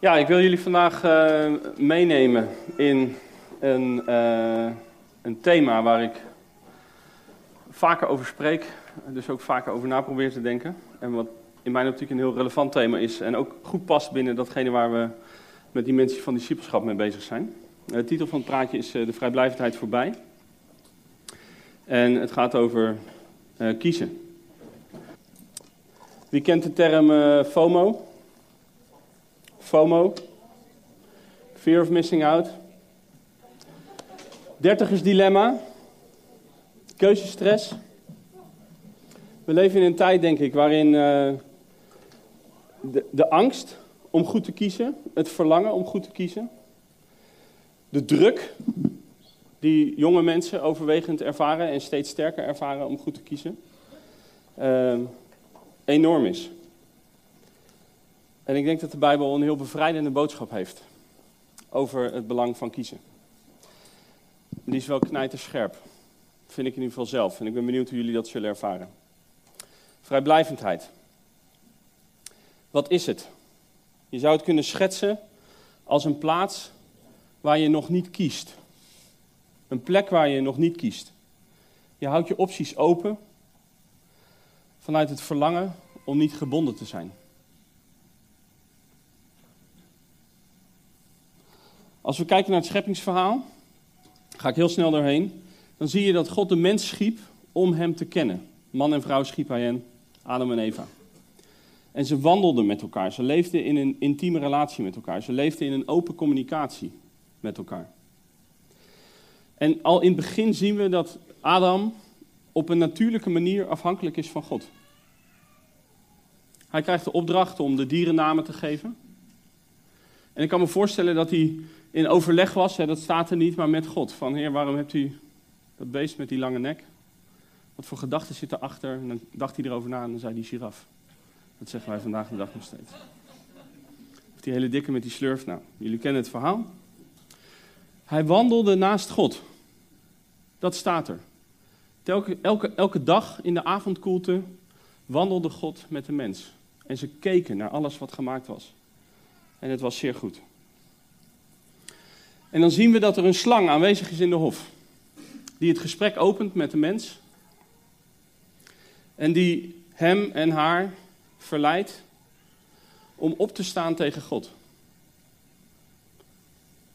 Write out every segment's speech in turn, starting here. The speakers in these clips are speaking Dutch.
Ja, ik wil jullie vandaag uh, meenemen in een, uh, een thema waar ik vaker over spreek, dus ook vaker over na probeer te denken. En wat in mijn optiek een heel relevant thema is en ook goed past binnen datgene waar we met die mensen van discipelschap mee bezig zijn. De titel van het praatje is De vrijblijvendheid voorbij. En het gaat over kiezen. Wie kent de term FOMO? FOMO. Fear of missing out. Dertigers dilemma. Keuzestress. We leven in een tijd, denk ik, waarin uh, de, de angst om goed te kiezen, het verlangen om goed te kiezen, de druk die jonge mensen overwegend ervaren en steeds sterker ervaren om goed te kiezen, uh, enorm is. En ik denk dat de Bijbel een heel bevrijdende boodschap heeft over het belang van kiezen. die is wel knijterscherp, vind ik in ieder geval zelf. En ik ben benieuwd hoe jullie dat zullen ervaren. Vrijblijvendheid. Wat is het? Je zou het kunnen schetsen als een plaats waar je nog niet kiest. Een plek waar je nog niet kiest. Je houdt je opties open vanuit het verlangen om niet gebonden te zijn. Als we kijken naar het scheppingsverhaal, ga ik heel snel doorheen, dan zie je dat God de mens schiep om hem te kennen. Man en vrouw schiep hij hen, Adam en Eva. En ze wandelden met elkaar, ze leefden in een intieme relatie met elkaar, ze leefden in een open communicatie met elkaar. En al in het begin zien we dat Adam op een natuurlijke manier afhankelijk is van God. Hij krijgt de opdracht om de dieren namen te geven. En ik kan me voorstellen dat hij in overleg was, hè, dat staat er niet, maar met God. Van heer, waarom hebt u dat beest met die lange nek? Wat voor gedachten zit erachter? En dan dacht hij erover na en dan zei hij giraf. Dat zeggen wij vandaag de dag nog steeds. Of die hele dikke met die slurf. Nou, jullie kennen het verhaal. Hij wandelde naast God. Dat staat er. Elke, elke, elke dag in de avondkoelte wandelde God met de mens. En ze keken naar alles wat gemaakt was. En het was zeer goed. En dan zien we dat er een slang aanwezig is in de hof. Die het gesprek opent met de mens. En die hem en haar verleidt om op te staan tegen God.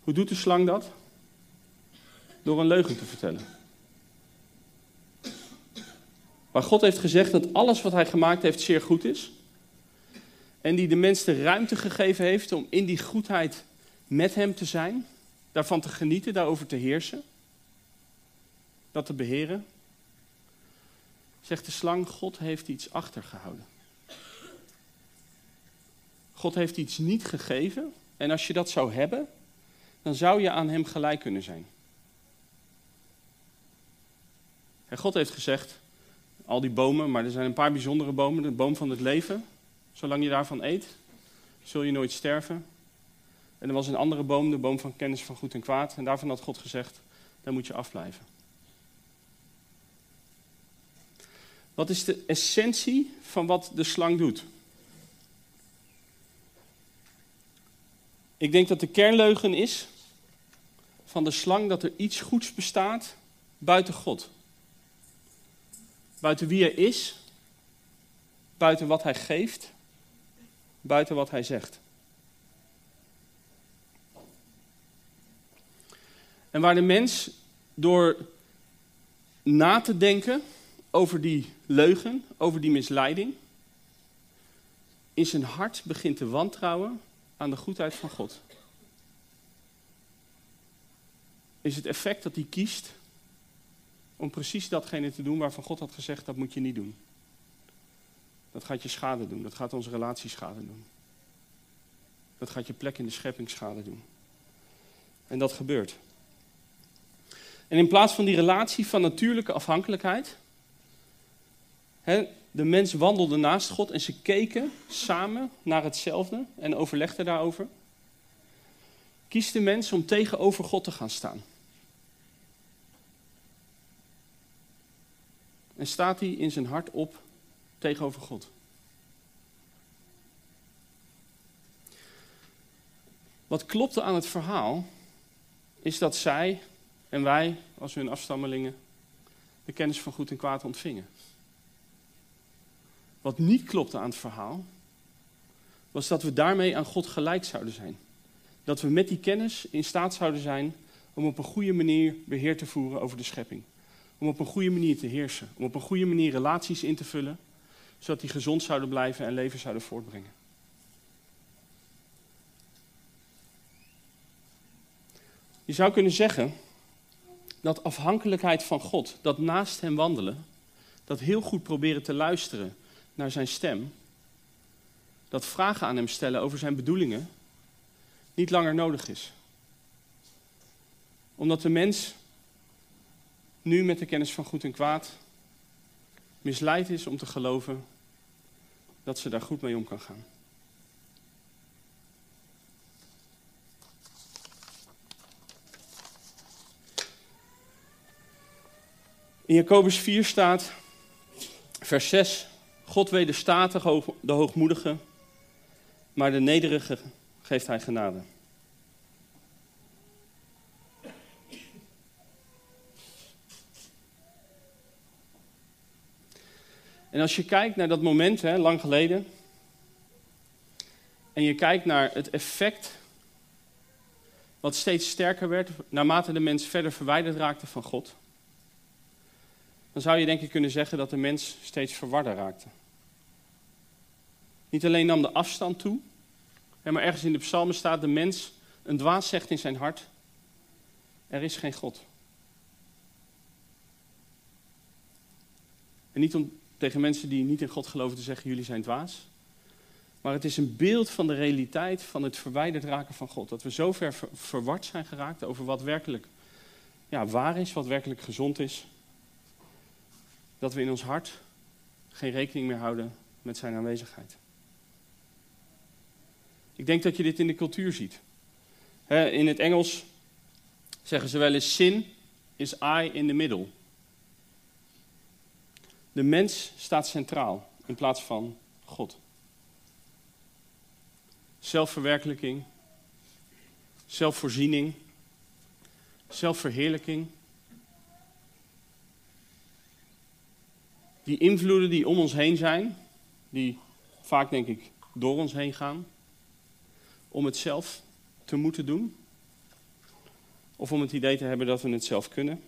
Hoe doet de slang dat? Door een leugen te vertellen. Waar God heeft gezegd dat alles wat hij gemaakt heeft zeer goed is. En die de mens de ruimte gegeven heeft om in die goedheid met hem te zijn. Daarvan te genieten, daarover te heersen. Dat te beheren. Zegt de slang, God heeft iets achtergehouden. God heeft iets niet gegeven. En als je dat zou hebben, dan zou je aan hem gelijk kunnen zijn. En God heeft gezegd, al die bomen, maar er zijn een paar bijzondere bomen. De boom van het leven. Zolang je daarvan eet, zul je nooit sterven. En er was een andere boom, de boom van kennis van goed en kwaad. En daarvan had God gezegd, daar moet je afblijven. Wat is de essentie van wat de slang doet? Ik denk dat de kernleugen is van de slang dat er iets goeds bestaat buiten God. Buiten wie hij is, buiten wat hij geeft, buiten wat hij zegt. En waar de mens door na te denken over die leugen, over die misleiding, in zijn hart begint te wantrouwen aan de goedheid van God. Is het effect dat hij kiest om precies datgene te doen waarvan God had gezegd dat moet je niet doen. Dat gaat je schade doen, dat gaat onze relatie schade doen. Dat gaat je plek in de schepping schade doen. En dat gebeurt. En in plaats van die relatie van natuurlijke afhankelijkheid, hè, de mens wandelde naast God en ze keken samen naar hetzelfde en overlegden daarover, kiest de mens om tegenover God te gaan staan. En staat hij in zijn hart op tegenover God. Wat klopte aan het verhaal is dat zij en wij, als hun afstammelingen, de kennis van goed en kwaad ontvingen. Wat niet klopte aan het verhaal, was dat we daarmee aan God gelijk zouden zijn. Dat we met die kennis in staat zouden zijn om op een goede manier beheer te voeren over de schepping. Om op een goede manier te heersen. Om op een goede manier relaties in te vullen, zodat die gezond zouden blijven en leven zouden voortbrengen. Je zou kunnen zeggen dat afhankelijkheid van God, dat naast Hem wandelen, dat heel goed proberen te luisteren naar Zijn stem, dat vragen aan Hem stellen over Zijn bedoelingen, niet langer nodig is. Omdat de mens nu met de kennis van goed en kwaad misleid is om te geloven dat ze daar goed mee om kan gaan. In Jacobus 4 staat, vers 6, God wederstaat de hoogmoedige, maar de nederige geeft hij genade. En als je kijkt naar dat moment, hè, lang geleden, en je kijkt naar het effect wat steeds sterker werd naarmate de mens verder verwijderd raakte van God, dan zou je denk ik kunnen zeggen dat de mens steeds verwarder raakte. Niet alleen nam de afstand toe, maar ergens in de psalmen staat de mens, een dwaas zegt in zijn hart, er is geen God. En niet om tegen mensen die niet in God geloven te zeggen, jullie zijn dwaas. Maar het is een beeld van de realiteit van het verwijderd raken van God. Dat we zo ver verward zijn geraakt over wat werkelijk ja, waar is, wat werkelijk gezond is. Dat we in ons hart geen rekening meer houden met zijn aanwezigheid. Ik denk dat je dit in de cultuur ziet. in het Engels zeggen ze wel eens: sin is I in the middle. De mens staat centraal in plaats van God. Zelfverwerkelijking, zelfvoorziening, zelfverheerlijking. Die invloeden die om ons heen zijn, die vaak denk ik door ons heen gaan, om het zelf te moeten doen? Of om het idee te hebben dat we het zelf kunnen?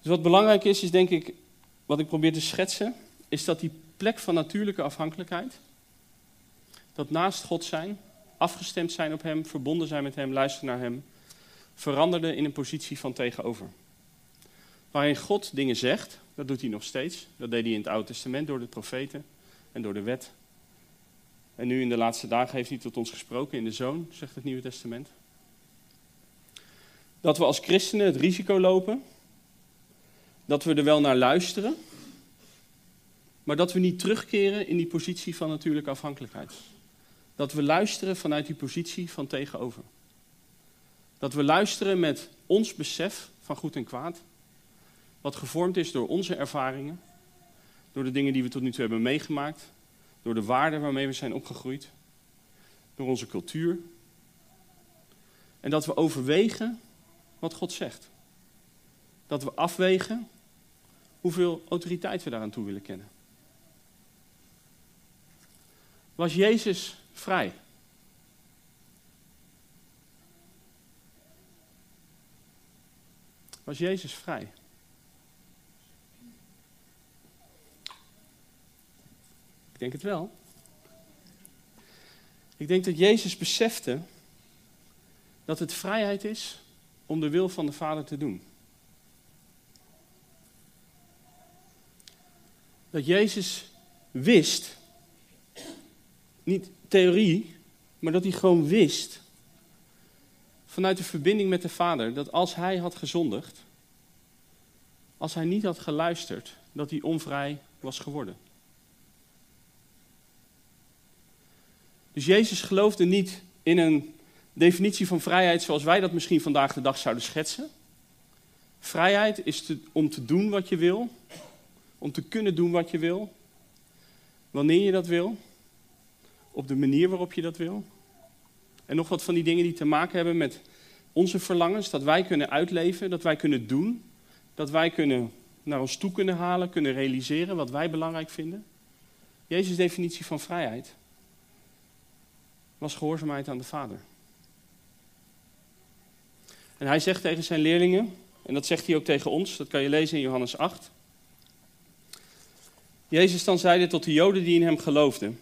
Dus wat belangrijk is, is denk ik, wat ik probeer te schetsen, is dat die plek van natuurlijke afhankelijkheid, dat naast God zijn, afgestemd zijn op Hem, verbonden zijn met Hem, luisteren naar Hem, veranderde in een positie van tegenover. Waarin God dingen zegt, dat doet hij nog steeds. Dat deed hij in het Oude Testament door de profeten en door de wet. En nu in de laatste dagen heeft hij tot ons gesproken in de Zoon, zegt het Nieuwe Testament. Dat we als christenen het risico lopen dat we er wel naar luisteren, maar dat we niet terugkeren in die positie van natuurlijke afhankelijkheid. Dat we luisteren vanuit die positie van tegenover. Dat we luisteren met ons besef van goed en kwaad wat gevormd is door onze ervaringen, door de dingen die we tot nu toe hebben meegemaakt, door de waarden waarmee we zijn opgegroeid, door onze cultuur. En dat we overwegen wat God zegt. Dat we afwegen hoeveel autoriteit we daaraan toe willen kennen. Was Jezus vrij? Was Jezus vrij? Ik denk het wel. Ik denk dat Jezus besefte dat het vrijheid is om de wil van de Vader te doen. Dat Jezus wist, niet theorie, maar dat hij gewoon wist, vanuit de verbinding met de Vader, dat als hij had gezondigd, als hij niet had geluisterd, dat hij onvrij was geworden. Dus Jezus geloofde niet in een definitie van vrijheid zoals wij dat misschien vandaag de dag zouden schetsen. Vrijheid is om te doen wat je wil, om te kunnen doen wat je wil. wanneer je dat wil, op de manier waarop je dat wil. En nog wat van die dingen die te maken hebben met onze verlangens, dat wij kunnen uitleven, dat wij kunnen doen, dat wij kunnen naar ons toe kunnen halen, kunnen realiseren wat wij belangrijk vinden. Jezus' definitie van vrijheid was gehoorzaamheid aan de Vader. En hij zegt tegen zijn leerlingen, en dat zegt hij ook tegen ons, dat kan je lezen in Johannes 8. Jezus dan zeide tot de Joden die in hem geloofden: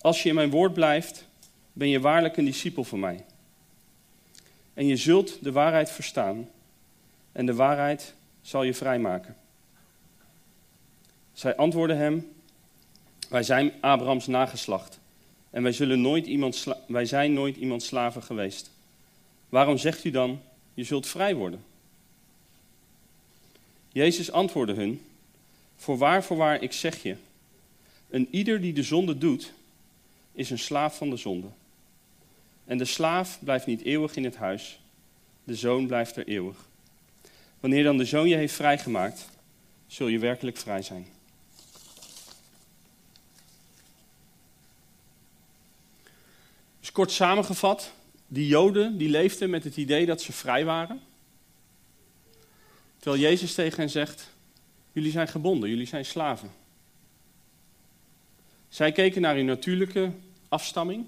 Als je in mijn woord blijft, ben je waarlijk een discipel van mij. En je zult de waarheid verstaan, en de waarheid zal je vrijmaken. Zij antwoordden hem: Wij zijn Abrahams nageslacht, en wij, zullen nooit iemand wij zijn nooit iemand slaven geweest. Waarom zegt u dan: Je zult vrij worden? Jezus antwoordde hun: Voorwaar, voorwaar, ik zeg je: een ieder die de zonde doet, is een slaaf van de zonde. En de slaaf blijft niet eeuwig in het huis, de zoon blijft er eeuwig. Wanneer dan de zoon je heeft vrijgemaakt, zul je werkelijk vrij zijn. Dus kort samengevat, die Joden die leefden met het idee dat ze vrij waren. Terwijl Jezus tegen hen zegt, jullie zijn gebonden, jullie zijn slaven. Zij keken naar hun natuurlijke afstamming,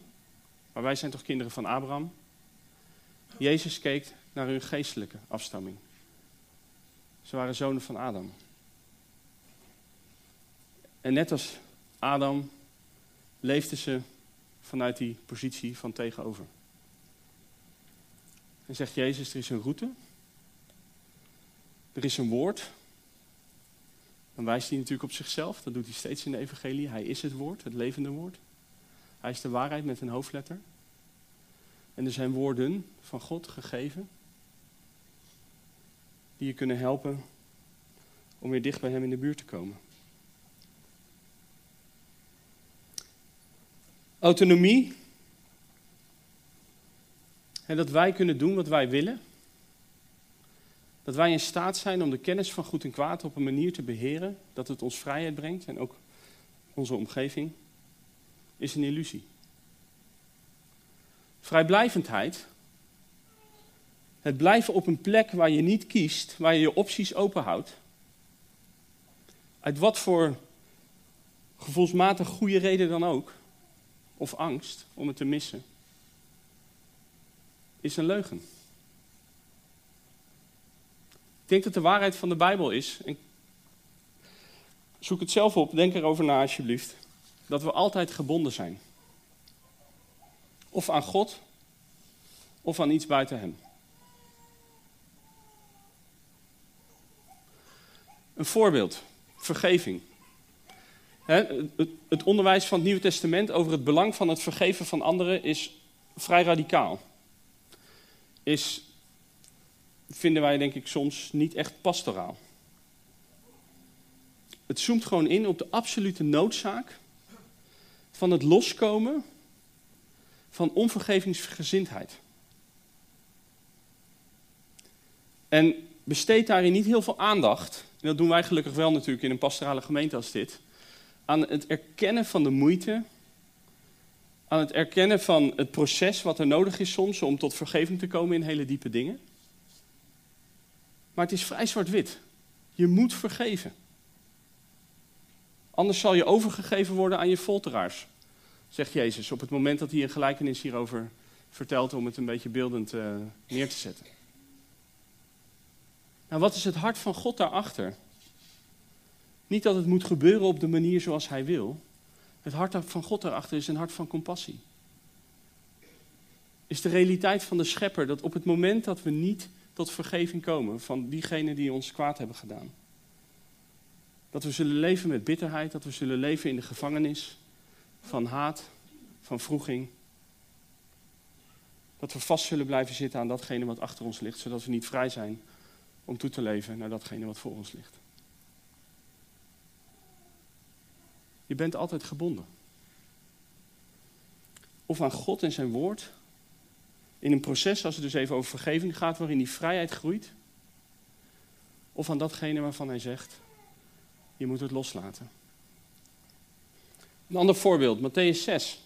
maar wij zijn toch kinderen van Abraham. Jezus keek naar hun geestelijke afstamming. Ze waren zonen van Adam. En net als Adam leefden ze vanuit die positie van tegenover. En zegt Jezus, er is een route. Er is een woord. Dan wijst hij natuurlijk op zichzelf. Dat doet hij steeds in de evangelie. Hij is het woord, het levende woord. Hij is de waarheid met een hoofdletter. En er zijn woorden van God gegeven. Die je kunnen helpen om weer dicht bij hem in de buurt te komen. Autonomie. En dat wij kunnen doen wat wij willen. Dat wij in staat zijn om de kennis van goed en kwaad op een manier te beheren dat het ons vrijheid brengt en ook onze omgeving, is een illusie. Vrijblijvendheid, het blijven op een plek waar je niet kiest, waar je je opties openhoudt, uit wat voor gevoelsmatig goede reden dan ook, of angst om het te missen, is een leugen. Ik denk dat de waarheid van de Bijbel is, en zoek het zelf op, denk erover na alsjeblieft, dat we altijd gebonden zijn. Of aan God, of aan iets buiten Hem. Een voorbeeld, vergeving. het onderwijs van het Nieuwe Testament over het belang van het vergeven van anderen is vrij radicaal. Is vinden wij denk ik soms niet echt pastoraal. Het zoomt gewoon in op de absolute noodzaak van het loskomen van onvergevingsgezindheid. En besteedt daarin niet heel veel aandacht, en dat doen wij gelukkig wel natuurlijk in een pastorale gemeente als dit, aan het erkennen van de moeite, aan het erkennen van het proces wat er nodig is soms om tot vergeving te komen in hele diepe dingen. Maar het is vrij zwart-wit. Je moet vergeven. Anders zal je overgegeven worden aan je folteraars, zegt Jezus op het moment dat hij een gelijkenis hierover vertelt om het een beetje beeldend uh, neer te zetten. Nou, wat is het hart van God daarachter? Niet dat het moet gebeuren op de manier zoals hij wil. Het hart van God daarachter is een hart van compassie. Is de realiteit van de schepper dat op het moment dat we niet tot vergeving komen van diegenen die ons kwaad hebben gedaan. Dat we zullen leven met bitterheid, dat we zullen leven in de gevangenis van haat, van vroeging. Dat we vast zullen blijven zitten aan datgene wat achter ons ligt, zodat we niet vrij zijn om toe te leven naar datgene wat voor ons ligt. Je bent altijd gebonden. Of aan God en zijn woord, in een proces, als het dus even over vergeving gaat, waarin die vrijheid groeit? Of aan datgene waarvan hij zegt, je moet het loslaten. Een ander voorbeeld, Matthäus 6.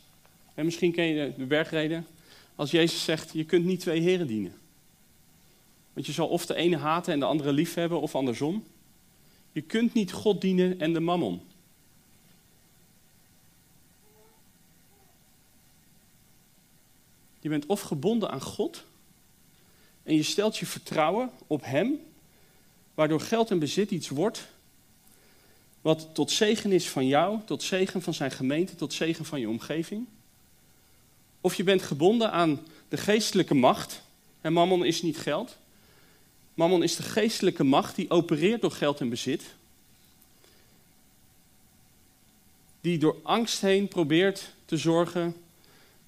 En misschien ken je de bergreden. Als Jezus zegt, je kunt niet twee heren dienen. Want je zal of de ene haten en de andere lief hebben, of andersom. Je kunt niet God dienen en de mammon. Je bent of gebonden aan God en je stelt je vertrouwen op Hem, waardoor geld en bezit iets wordt wat tot zegen is van jou, tot zegen van zijn gemeente, tot zegen van je omgeving. Of je bent gebonden aan de geestelijke macht. En mammon is niet geld. Mammon is de geestelijke macht die opereert door geld en bezit. Die door angst heen probeert te zorgen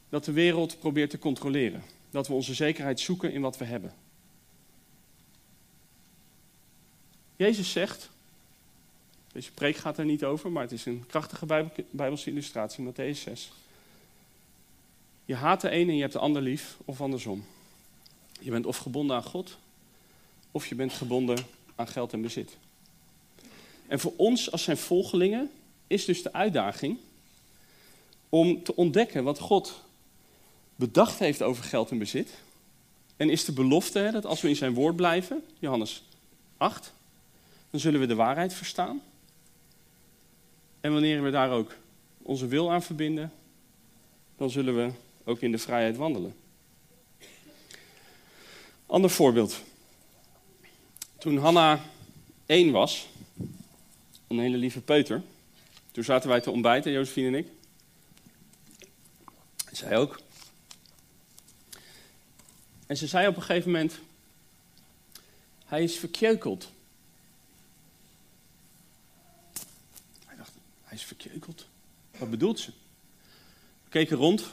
dat de wereld probeert te controleren. Dat we onze zekerheid zoeken in wat we hebben. Jezus zegt, deze preek gaat er niet over, maar het is een krachtige Bijbelse illustratie, Matthäus 6. Je haat de een en je hebt de ander lief, of andersom. Je bent of gebonden aan God, of je bent gebonden aan geld en bezit. En voor ons als zijn volgelingen is dus de uitdaging om te ontdekken wat God bedacht heeft over geld en bezit. En is de belofte dat als we in zijn woord blijven, Johannes 8, dan zullen we de waarheid verstaan. En wanneer we daar ook onze wil aan verbinden, dan zullen we ook in de vrijheid wandelen. Ander voorbeeld. Toen Hanna één was, een hele lieve peuter, toen zaten wij te ontbijten, Josephine en ik. Zij ook. En ze zei op een gegeven moment: Hij is verkjeukeld. Hij dacht: Hij is verkjeukeld. Wat bedoelt ze? We keken rond.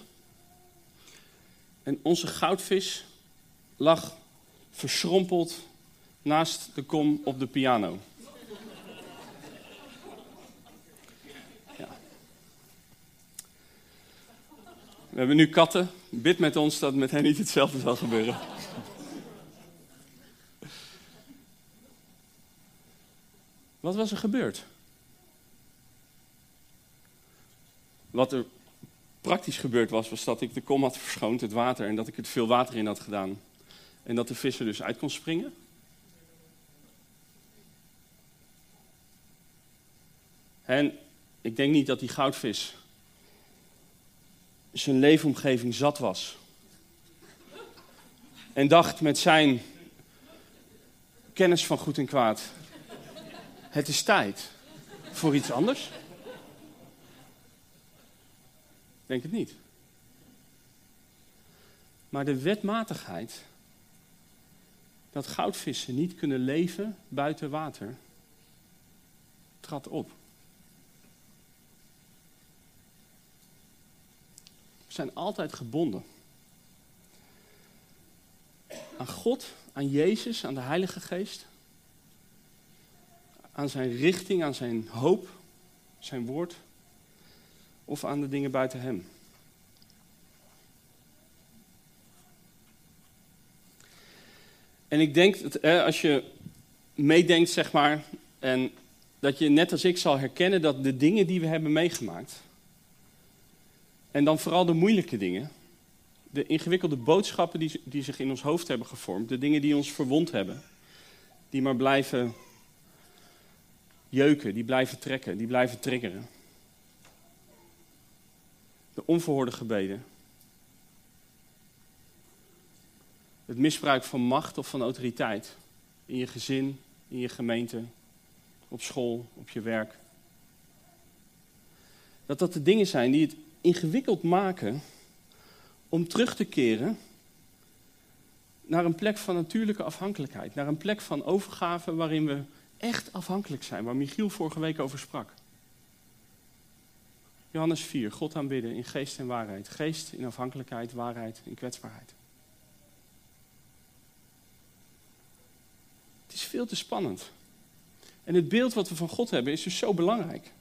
En onze goudvis lag verschrompeld naast de kom op de piano. We hebben nu katten. Bid met ons dat met hen niet hetzelfde zal gebeuren. Wat was er gebeurd? Wat er praktisch gebeurd was, was dat ik de kom had verschoond, het water, en dat ik er veel water in had gedaan. En dat de vis er dus uit kon springen. En ik denk niet dat die goudvis zijn leefomgeving zat was. En dacht met zijn kennis van goed en kwaad: het is tijd voor iets anders. Denk het niet. Maar de wetmatigheid dat goudvissen niet kunnen leven buiten water, trad op. zijn altijd gebonden. Aan God, aan Jezus, aan de Heilige Geest. Aan zijn richting, aan zijn hoop, zijn woord. Of aan de dingen buiten hem. En ik denk dat als je meedenkt, zeg maar, en dat je net als ik zal herkennen dat de dingen die we hebben meegemaakt, en dan vooral de moeilijke dingen. De ingewikkelde boodschappen die, die zich in ons hoofd hebben gevormd. De dingen die ons verwond hebben. Die maar blijven jeuken, die blijven trekken, die blijven triggeren. De onverhoorde gebeden. Het misbruik van macht of van autoriteit. In je gezin, in je gemeente, op school, op je werk. Dat dat de dingen zijn die het ingewikkeld maken om terug te keren naar een plek van natuurlijke afhankelijkheid. Naar een plek van overgave waarin we echt afhankelijk zijn, waar Michiel vorige week over sprak. Johannes 4, God aanbidden in geest en waarheid. Geest in afhankelijkheid, waarheid in kwetsbaarheid. Het is veel te spannend. En het beeld wat we van God hebben is dus zo belangrijk.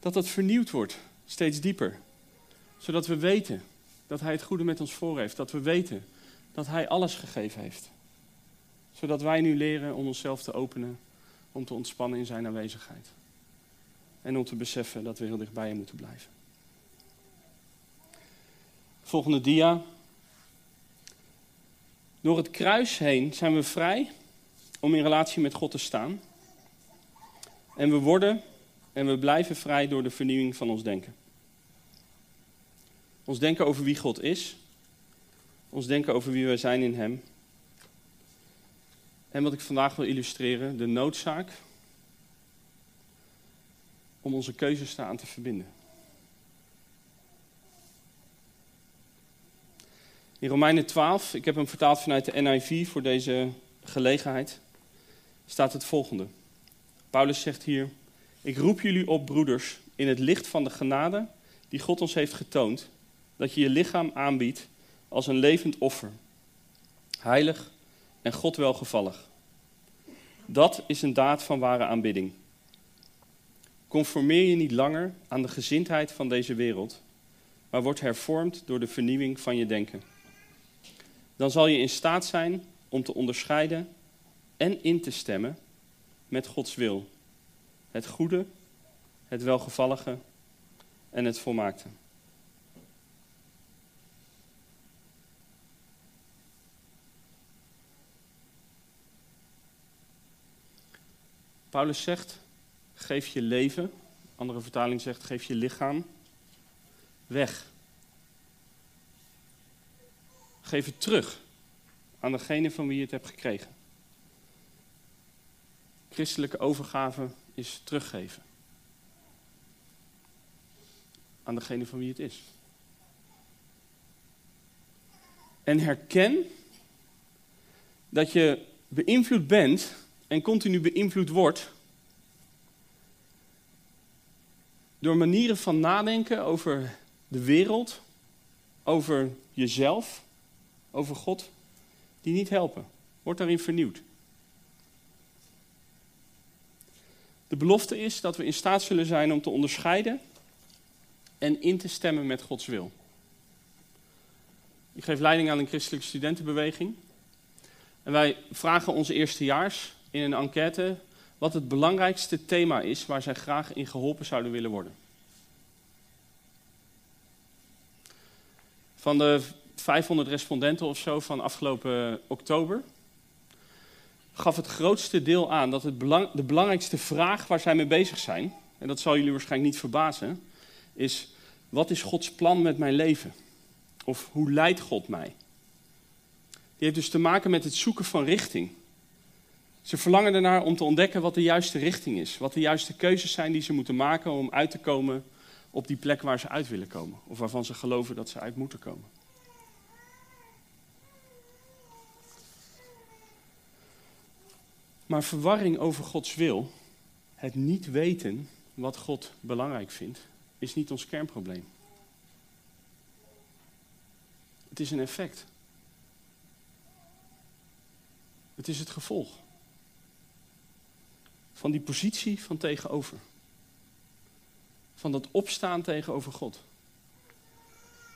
Dat dat vernieuwd wordt steeds dieper. Zodat we weten dat Hij het goede met ons voor heeft. Dat we weten dat Hij alles gegeven heeft. Zodat wij nu leren om onszelf te openen, om te ontspannen in Zijn aanwezigheid. En om te beseffen dat we heel dichtbij hem moeten blijven. Volgende dia. Door het kruis heen zijn we vrij om in relatie met God te staan. En we worden en we blijven vrij door de vernieuwing van ons denken. Ons denken over wie God is. Ons denken over wie we zijn in Hem. En wat ik vandaag wil illustreren, de noodzaak om onze keuzes daaraan te verbinden. In Romeinen 12, ik heb hem vertaald vanuit de NIV voor deze gelegenheid, staat het volgende. Paulus zegt hier: Ik roep jullie op, broeders, in het licht van de genade die God ons heeft getoond, dat je je lichaam aanbiedt als een levend offer, heilig en God welgevallig. Dat is een daad van ware aanbidding. Conformeer je niet langer aan de gezindheid van deze wereld, maar word hervormd door de vernieuwing van je denken. Dan zal je in staat zijn om te onderscheiden en in te stemmen met Gods wil. Het goede, het welgevallige en het volmaakte. Paulus zegt: geef je leven, andere vertaling zegt: geef je lichaam weg. Geef het terug aan degene van wie je het hebt gekregen. Christelijke overgave is teruggeven aan degene van wie het is. En herken dat je beïnvloed bent en continu beïnvloed wordt door manieren van nadenken over de wereld, over jezelf, over God, die niet helpen. Word daarin vernieuwd. De belofte is dat we in staat zullen zijn om te onderscheiden en in te stemmen met Gods wil. Ik geef leiding aan een christelijke studentenbeweging. En wij vragen onze eerstejaars in een enquête wat het belangrijkste thema is waar zij graag in geholpen zouden willen worden. Van de 500 respondenten of zo van afgelopen oktober gaf het grootste deel aan dat het de belangrijkste vraag waar zij mee bezig zijn, en dat zal jullie waarschijnlijk niet verbazen, is wat is Gods plan met mijn leven? Of hoe leidt God mij? Die heeft dus te maken met het zoeken van richting. Ze verlangen ernaar om te ontdekken wat de juiste richting is. Wat de juiste keuzes zijn die ze moeten maken om uit te komen op die plek waar ze uit willen komen. Of waarvan ze geloven dat ze uit moeten komen. Maar verwarring over Gods wil, het niet weten wat God belangrijk vindt, is niet ons kernprobleem. Het is een effect. Het is het gevolg van die positie van tegenover. Van dat opstaan tegenover God.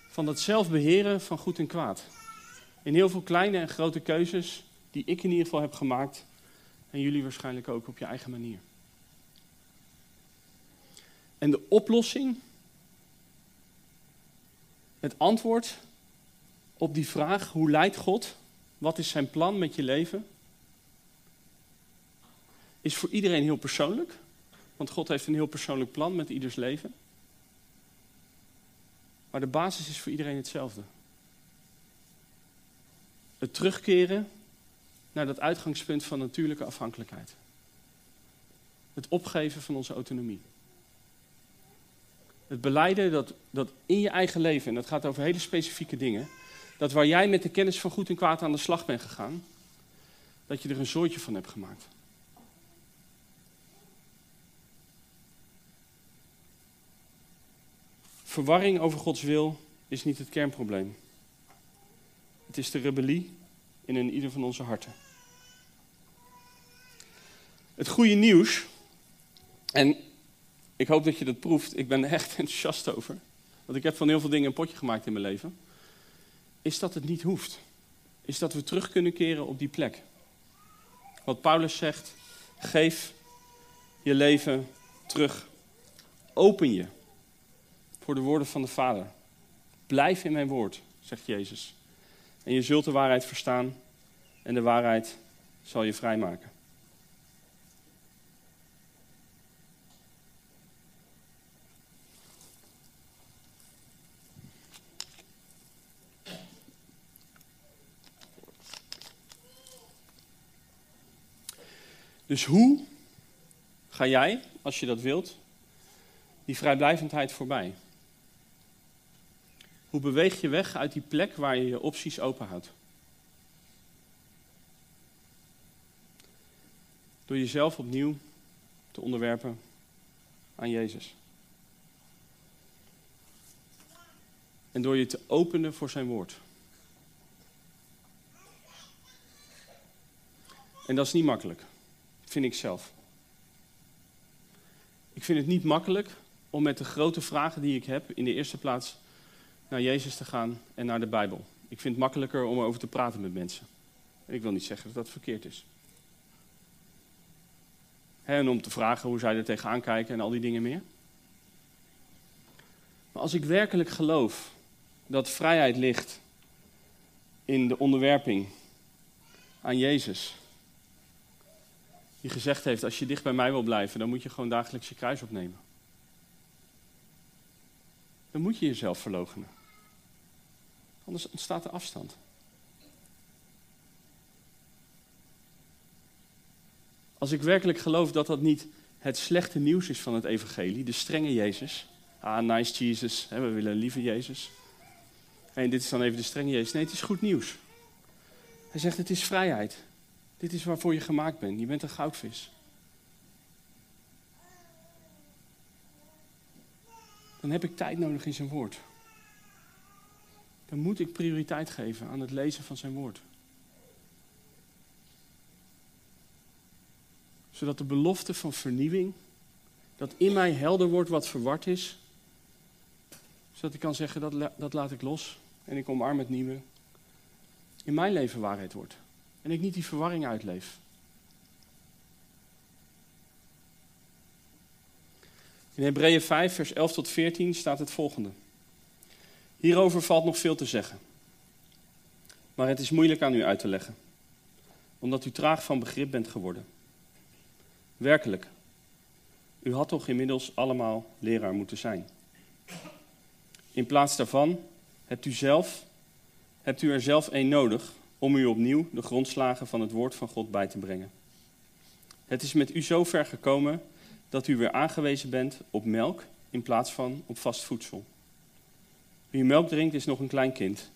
Van dat zelfbeheren van goed en kwaad. In heel veel kleine en grote keuzes die ik in ieder geval heb gemaakt. En jullie waarschijnlijk ook op je eigen manier. En de oplossing, het antwoord op die vraag: hoe leidt God? Wat is zijn plan met je leven? Is voor iedereen heel persoonlijk. Want God heeft een heel persoonlijk plan met ieders leven. Maar de basis is voor iedereen hetzelfde. Het terugkeren naar dat uitgangspunt van natuurlijke afhankelijkheid. Het opgeven van onze autonomie. Het beleiden dat, dat in je eigen leven, en dat gaat over hele specifieke dingen, dat waar jij met de kennis van goed en kwaad aan de slag bent gegaan, dat je er een zooitje van hebt gemaakt. Verwarring over Gods wil is niet het kernprobleem. Het is de rebellie in een ieder van onze harten. Het goede nieuws, en ik hoop dat je dat proeft, ik ben er echt enthousiast over, want ik heb van heel veel dingen een potje gemaakt in mijn leven, is dat het niet hoeft. Is dat we terug kunnen keren op die plek. Wat Paulus zegt, geef je leven terug Open je voor de woorden van de Vader. Blijf in mijn woord, zegt Jezus. En je zult de waarheid verstaan en de waarheid zal je vrijmaken. Dus hoe ga jij, als je dat wilt, die vrijblijvendheid voorbij? Hoe beweeg je weg uit die plek waar je je opties openhoudt? Door jezelf opnieuw te onderwerpen aan Jezus. En door je te openen voor zijn woord. En dat is niet makkelijk, vind ik zelf. Ik vind het niet makkelijk om met de grote vragen die ik heb in de eerste plaats naar Jezus te gaan en naar de Bijbel. Ik vind het makkelijker om erover te praten met mensen. En ik wil niet zeggen dat dat verkeerd is. en om te vragen hoe zij er tegenaan kijken en al die dingen meer. Maar als ik werkelijk geloof dat vrijheid ligt in de onderwerping aan Jezus, die gezegd heeft: Als je dicht bij mij wil blijven, dan moet je gewoon dagelijks je kruis opnemen. Dan moet je jezelf verloochenen. Anders ontstaat er afstand. Als ik werkelijk geloof dat dat niet het slechte nieuws is van het evangelie, de strenge Jezus. Ah, nice Jesus, we willen een lieve Jezus. En dit is dan even de strenge Jezus. Nee, het is goed nieuws. Hij zegt het is vrijheid. Dit is waarvoor je gemaakt bent. Je bent een goudvis. Dan heb ik tijd nodig in zijn woord dan moet ik prioriteit geven aan het lezen van zijn woord. Zodat de belofte van vernieuwing, dat in mij helder wordt wat verward is, zodat ik kan zeggen dat, dat laat ik los en ik omarm het nieuwe, in mijn leven waarheid wordt. En ik niet die verwarring uitleef. In Hebreeën 5, vers 11 tot 14 staat het volgende. Hierover valt nog veel te zeggen. Maar het is moeilijk aan u uit te leggen, omdat u traag van begrip bent geworden. Werkelijk, u had toch inmiddels allemaal leraar moeten zijn. In plaats daarvan hebt u, zelf, hebt u er zelf een nodig om u opnieuw de grondslagen van het woord van God bij te brengen. Het is met u zo ver gekomen dat u weer aangewezen bent op melk in plaats van op vast voedsel. Wie melk drinkt is nog een klein kind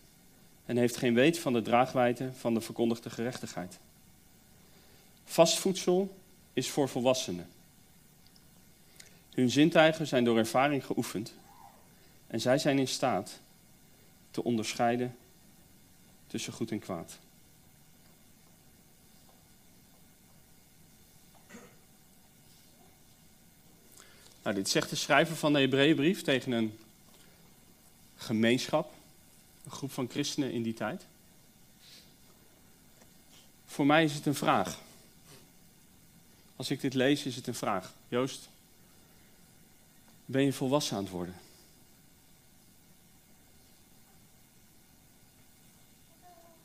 en heeft geen weet van de draagwijte van de verkondigde gerechtigheid. Vast voedsel is voor volwassenen. Hun zintuigen zijn door ervaring geoefend en zij zijn in staat te onderscheiden tussen goed en kwaad. Nou, dit zegt de schrijver van de Hebreeënbrief tegen een gemeenschap, een groep van christenen in die tijd? Voor mij is het een vraag. Als ik dit lees, is het een vraag. Joost, ben je volwassen aan het worden?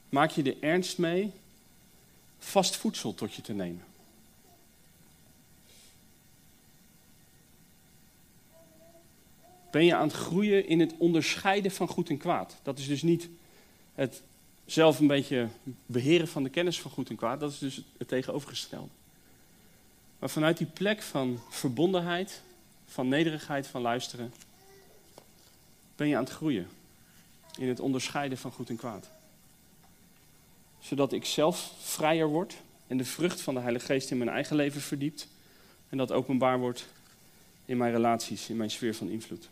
Maak je er ernst mee vast voedsel tot je te nemen? Ben je aan het groeien in het onderscheiden van goed en kwaad. Dat is dus niet het zelf een beetje beheren van de kennis van goed en kwaad, dat is dus het tegenovergestelde. Maar vanuit die plek van verbondenheid, van nederigheid, van luisteren, ben je aan het groeien in het onderscheiden van goed en kwaad. Zodat ik zelf vrijer word en de vrucht van de Heilige Geest in mijn eigen leven verdiept en dat openbaar wordt in mijn relaties, in mijn sfeer van invloed.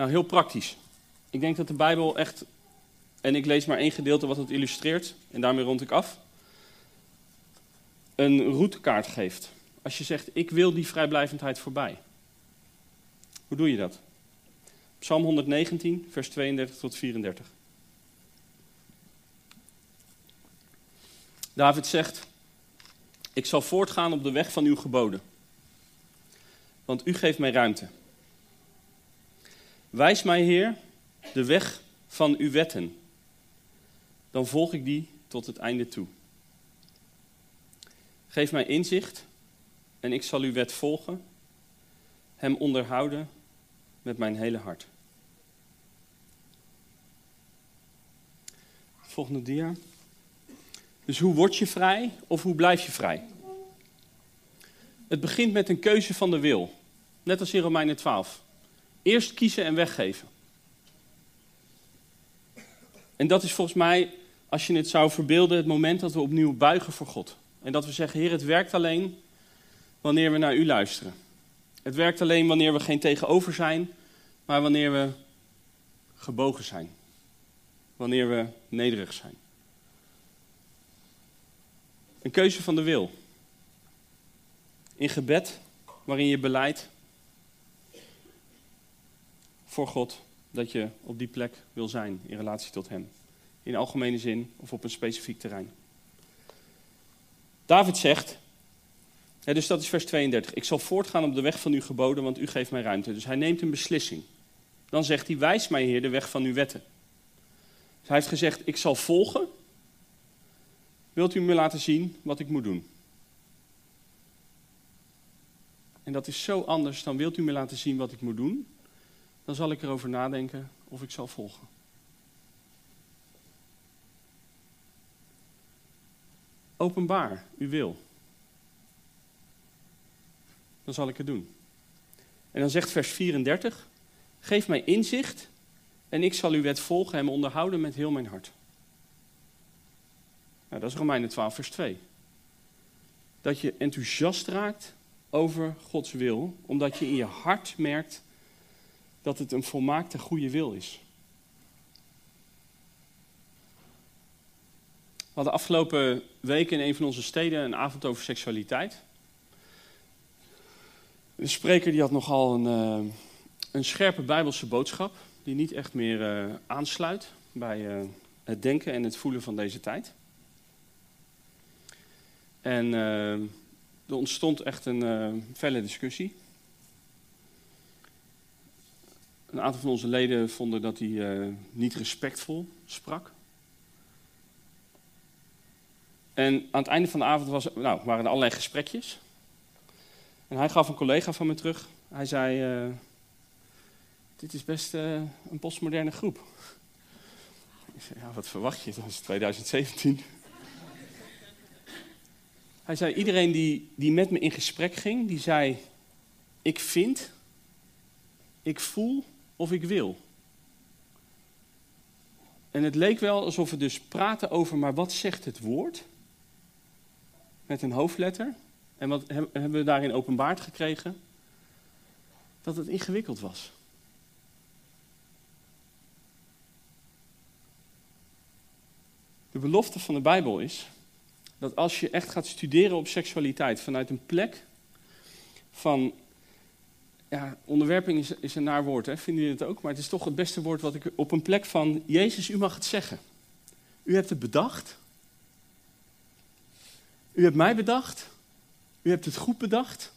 Nou, heel praktisch. Ik denk dat de Bijbel echt, en ik lees maar één gedeelte wat het illustreert, en daarmee rond ik af, een routekaart geeft. Als je zegt, ik wil die vrijblijvendheid voorbij. Hoe doe je dat? Psalm 119, vers 32 tot 34. David zegt, Ik zal voortgaan op de weg van uw geboden, want u geeft mij ruimte. Wijs mij, Heer, de weg van uw wetten, dan volg ik die tot het einde toe. Geef mij inzicht en ik zal uw wet volgen, hem onderhouden met mijn hele hart. Volgende dia. Dus hoe word je vrij of hoe blijf je vrij? Het begint met een keuze van de wil. Net als in Romeinen 12. Eerst kiezen en weggeven. En dat is volgens mij, als je het zou verbeelden, het moment dat we opnieuw buigen voor God. En dat we zeggen, Heer, het werkt alleen wanneer we naar U luisteren. Het werkt alleen wanneer we geen tegenover zijn, maar wanneer we gebogen zijn. Wanneer we nederig zijn. Een keuze van de wil. In gebed, waarin je beleidt voor God dat je op die plek wil zijn in relatie tot Hem. In algemene zin of op een specifiek terrein. David zegt, dus dat is vers 32, ik zal voortgaan op de weg van uw geboden, want u geeft mij ruimte. Dus hij neemt een beslissing. Dan zegt hij, wijs mij Heer de weg van uw wetten. Dus hij heeft gezegd, ik zal volgen. Wilt u me laten zien wat ik moet doen? En dat is zo anders dan wilt u me laten zien wat ik moet doen? Dan zal ik erover nadenken of ik zal volgen. Openbaar, u wil. Dan zal ik het doen. En dan zegt vers 34: Geef mij inzicht en ik zal uw wet volgen en me onderhouden met heel mijn hart. Nou, dat is Romeinen 12, vers 2. Dat je enthousiast raakt over Gods wil, omdat je in je hart merkt dat het een volmaakte goede wil is. We hadden afgelopen week in een van onze steden een avond over seksualiteit. De spreker die had nogal een, uh, een scherpe bijbelse boodschap, die niet echt meer uh, aansluit bij uh, het denken en het voelen van deze tijd. En er ontstond echt een felle discussie. Een aantal van onze leden vonden dat hij niet respectvol sprak. En aan het einde van de avond was, nou, waren er allerlei gesprekjes. En hij gaf een collega van me terug. Hij zei, uh, dit is best uh, een postmoderne groep. Ik zei, ja, wat verwacht je? Dat is 2017. Hij zei, iedereen die, die met me in gesprek ging, die zei, ik vind, ik voel of ik wil. En het leek wel alsof we dus praten over, maar wat zegt het woord? met een hoofdletter. En wat hebben we daarin openbaard gekregen? Dat het ingewikkeld was. De belofte van de Bijbel is dat als je echt gaat studeren op seksualiteit vanuit een plek van. Ja, onderwerping is, is een naar woord, hè? vinden jullie het ook? Maar het is toch het beste woord wat ik. Op een plek van Jezus, u mag het zeggen. U hebt het bedacht. U hebt mij bedacht. U hebt het goed bedacht.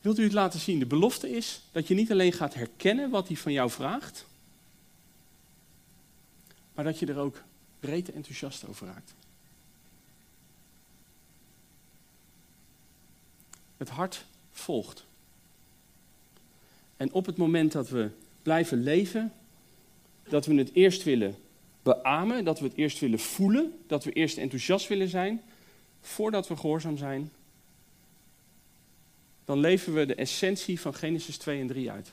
Wilt u het laten zien? De belofte is dat je niet alleen gaat herkennen wat hij van jou vraagt, maar dat je er ook breed enthousiast over raakt. Het hart volgt. En op het moment dat we blijven leven, dat we het eerst willen beamen, dat we het eerst willen voelen, dat we eerst enthousiast willen zijn, voordat we gehoorzaam zijn, dan leven we de essentie van Genesis 2 en 3 uit.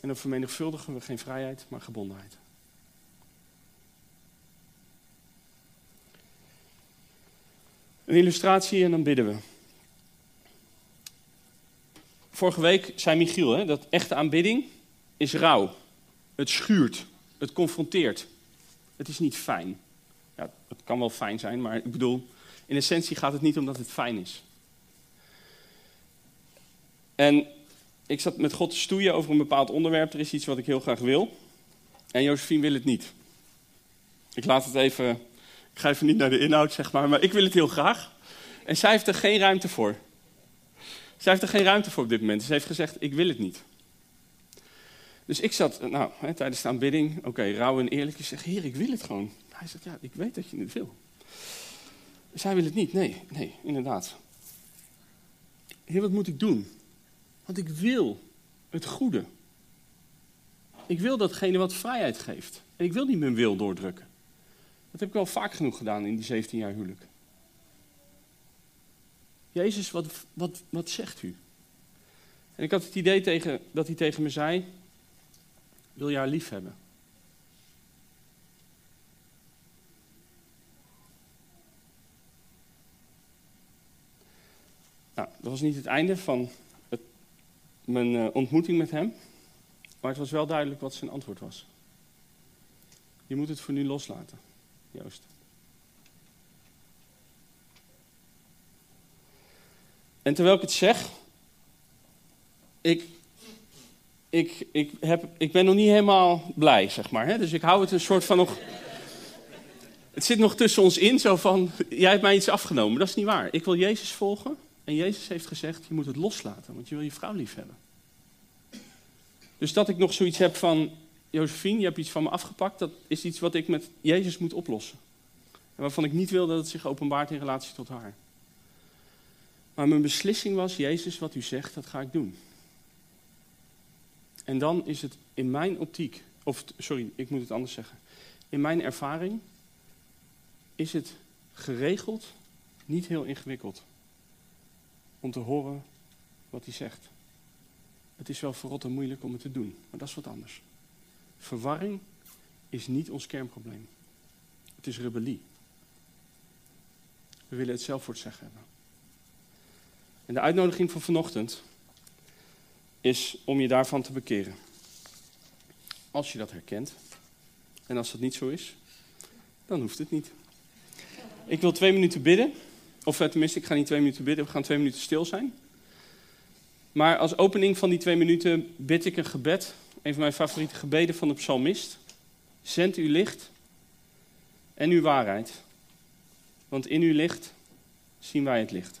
En dan vermenigvuldigen we geen vrijheid, maar gebondenheid. Een illustratie en dan bidden we. Vorige week zei Michiel hè, dat echte aanbidding is rouw. Het schuurt. Het confronteert. Het is niet fijn. Ja, het kan wel fijn zijn, maar ik bedoel, in essentie gaat het niet om dat het fijn is. En ik zat met God te stoeien over een bepaald onderwerp. Er is iets wat ik heel graag wil. En Josephine wil het niet. Ik laat het even, ik ga even niet naar de inhoud, zeg maar, maar ik wil het heel graag. En zij heeft er geen ruimte voor. Zij heeft er geen ruimte voor op dit moment. Ze heeft gezegd, ik wil het niet. Dus ik zat, nou, hè, tijdens de aanbidding, oké, okay, en eerlijk. Ik zeg, heer, ik wil het gewoon. Hij zegt, ja, ik weet dat je het wil. Zij wil het niet, nee, nee, inderdaad. Heer, wat moet ik doen? Want ik wil het goede. Ik wil datgene wat vrijheid geeft. En ik wil niet mijn wil doordrukken. Dat heb ik wel vaak genoeg gedaan in die 17 jaar huwelijk. Jezus, wat, wat, wat zegt u? En ik had het idee tegen, dat hij tegen me zei: Wil je haar lief hebben? Nou, dat was niet het einde van het, mijn uh, ontmoeting met hem. Maar het was wel duidelijk wat zijn antwoord was. Je moet het voor nu loslaten, Joost. En terwijl ik het zeg, ik, ik, ik, heb, ik ben nog niet helemaal blij, zeg maar. Hè? Dus ik hou het een soort van nog. Het zit nog tussen ons in, zo van: jij hebt mij iets afgenomen. Dat is niet waar. Ik wil Jezus volgen. En Jezus heeft gezegd: je moet het loslaten, want je wil je vrouw lief hebben. Dus dat ik nog zoiets heb van: Josephine, je hebt iets van me afgepakt. Dat is iets wat ik met Jezus moet oplossen. En waarvan ik niet wil dat het zich openbaart in relatie tot haar. Maar mijn beslissing was, Jezus, wat u zegt, dat ga ik doen. En dan is het in mijn optiek, of sorry, ik moet het anders zeggen. In mijn ervaring is het geregeld niet heel ingewikkeld om te horen wat hij zegt. Het is wel verrot en moeilijk om het te doen, maar dat is wat anders. Verwarring is niet ons kernprobleem. Het is rebellie. We willen het zelf voor het zeggen hebben. En de uitnodiging van vanochtend is om je daarvan te bekeren. Als je dat herkent. En als dat niet zo is, dan hoeft het niet. Ik wil twee minuten bidden. Of eh, tenminste, ik ga niet twee minuten bidden, we gaan twee minuten stil zijn. Maar als opening van die twee minuten bid ik een gebed. Een van mijn favoriete gebeden van de psalmist. Zend uw licht en uw waarheid. Want in uw licht zien wij het licht.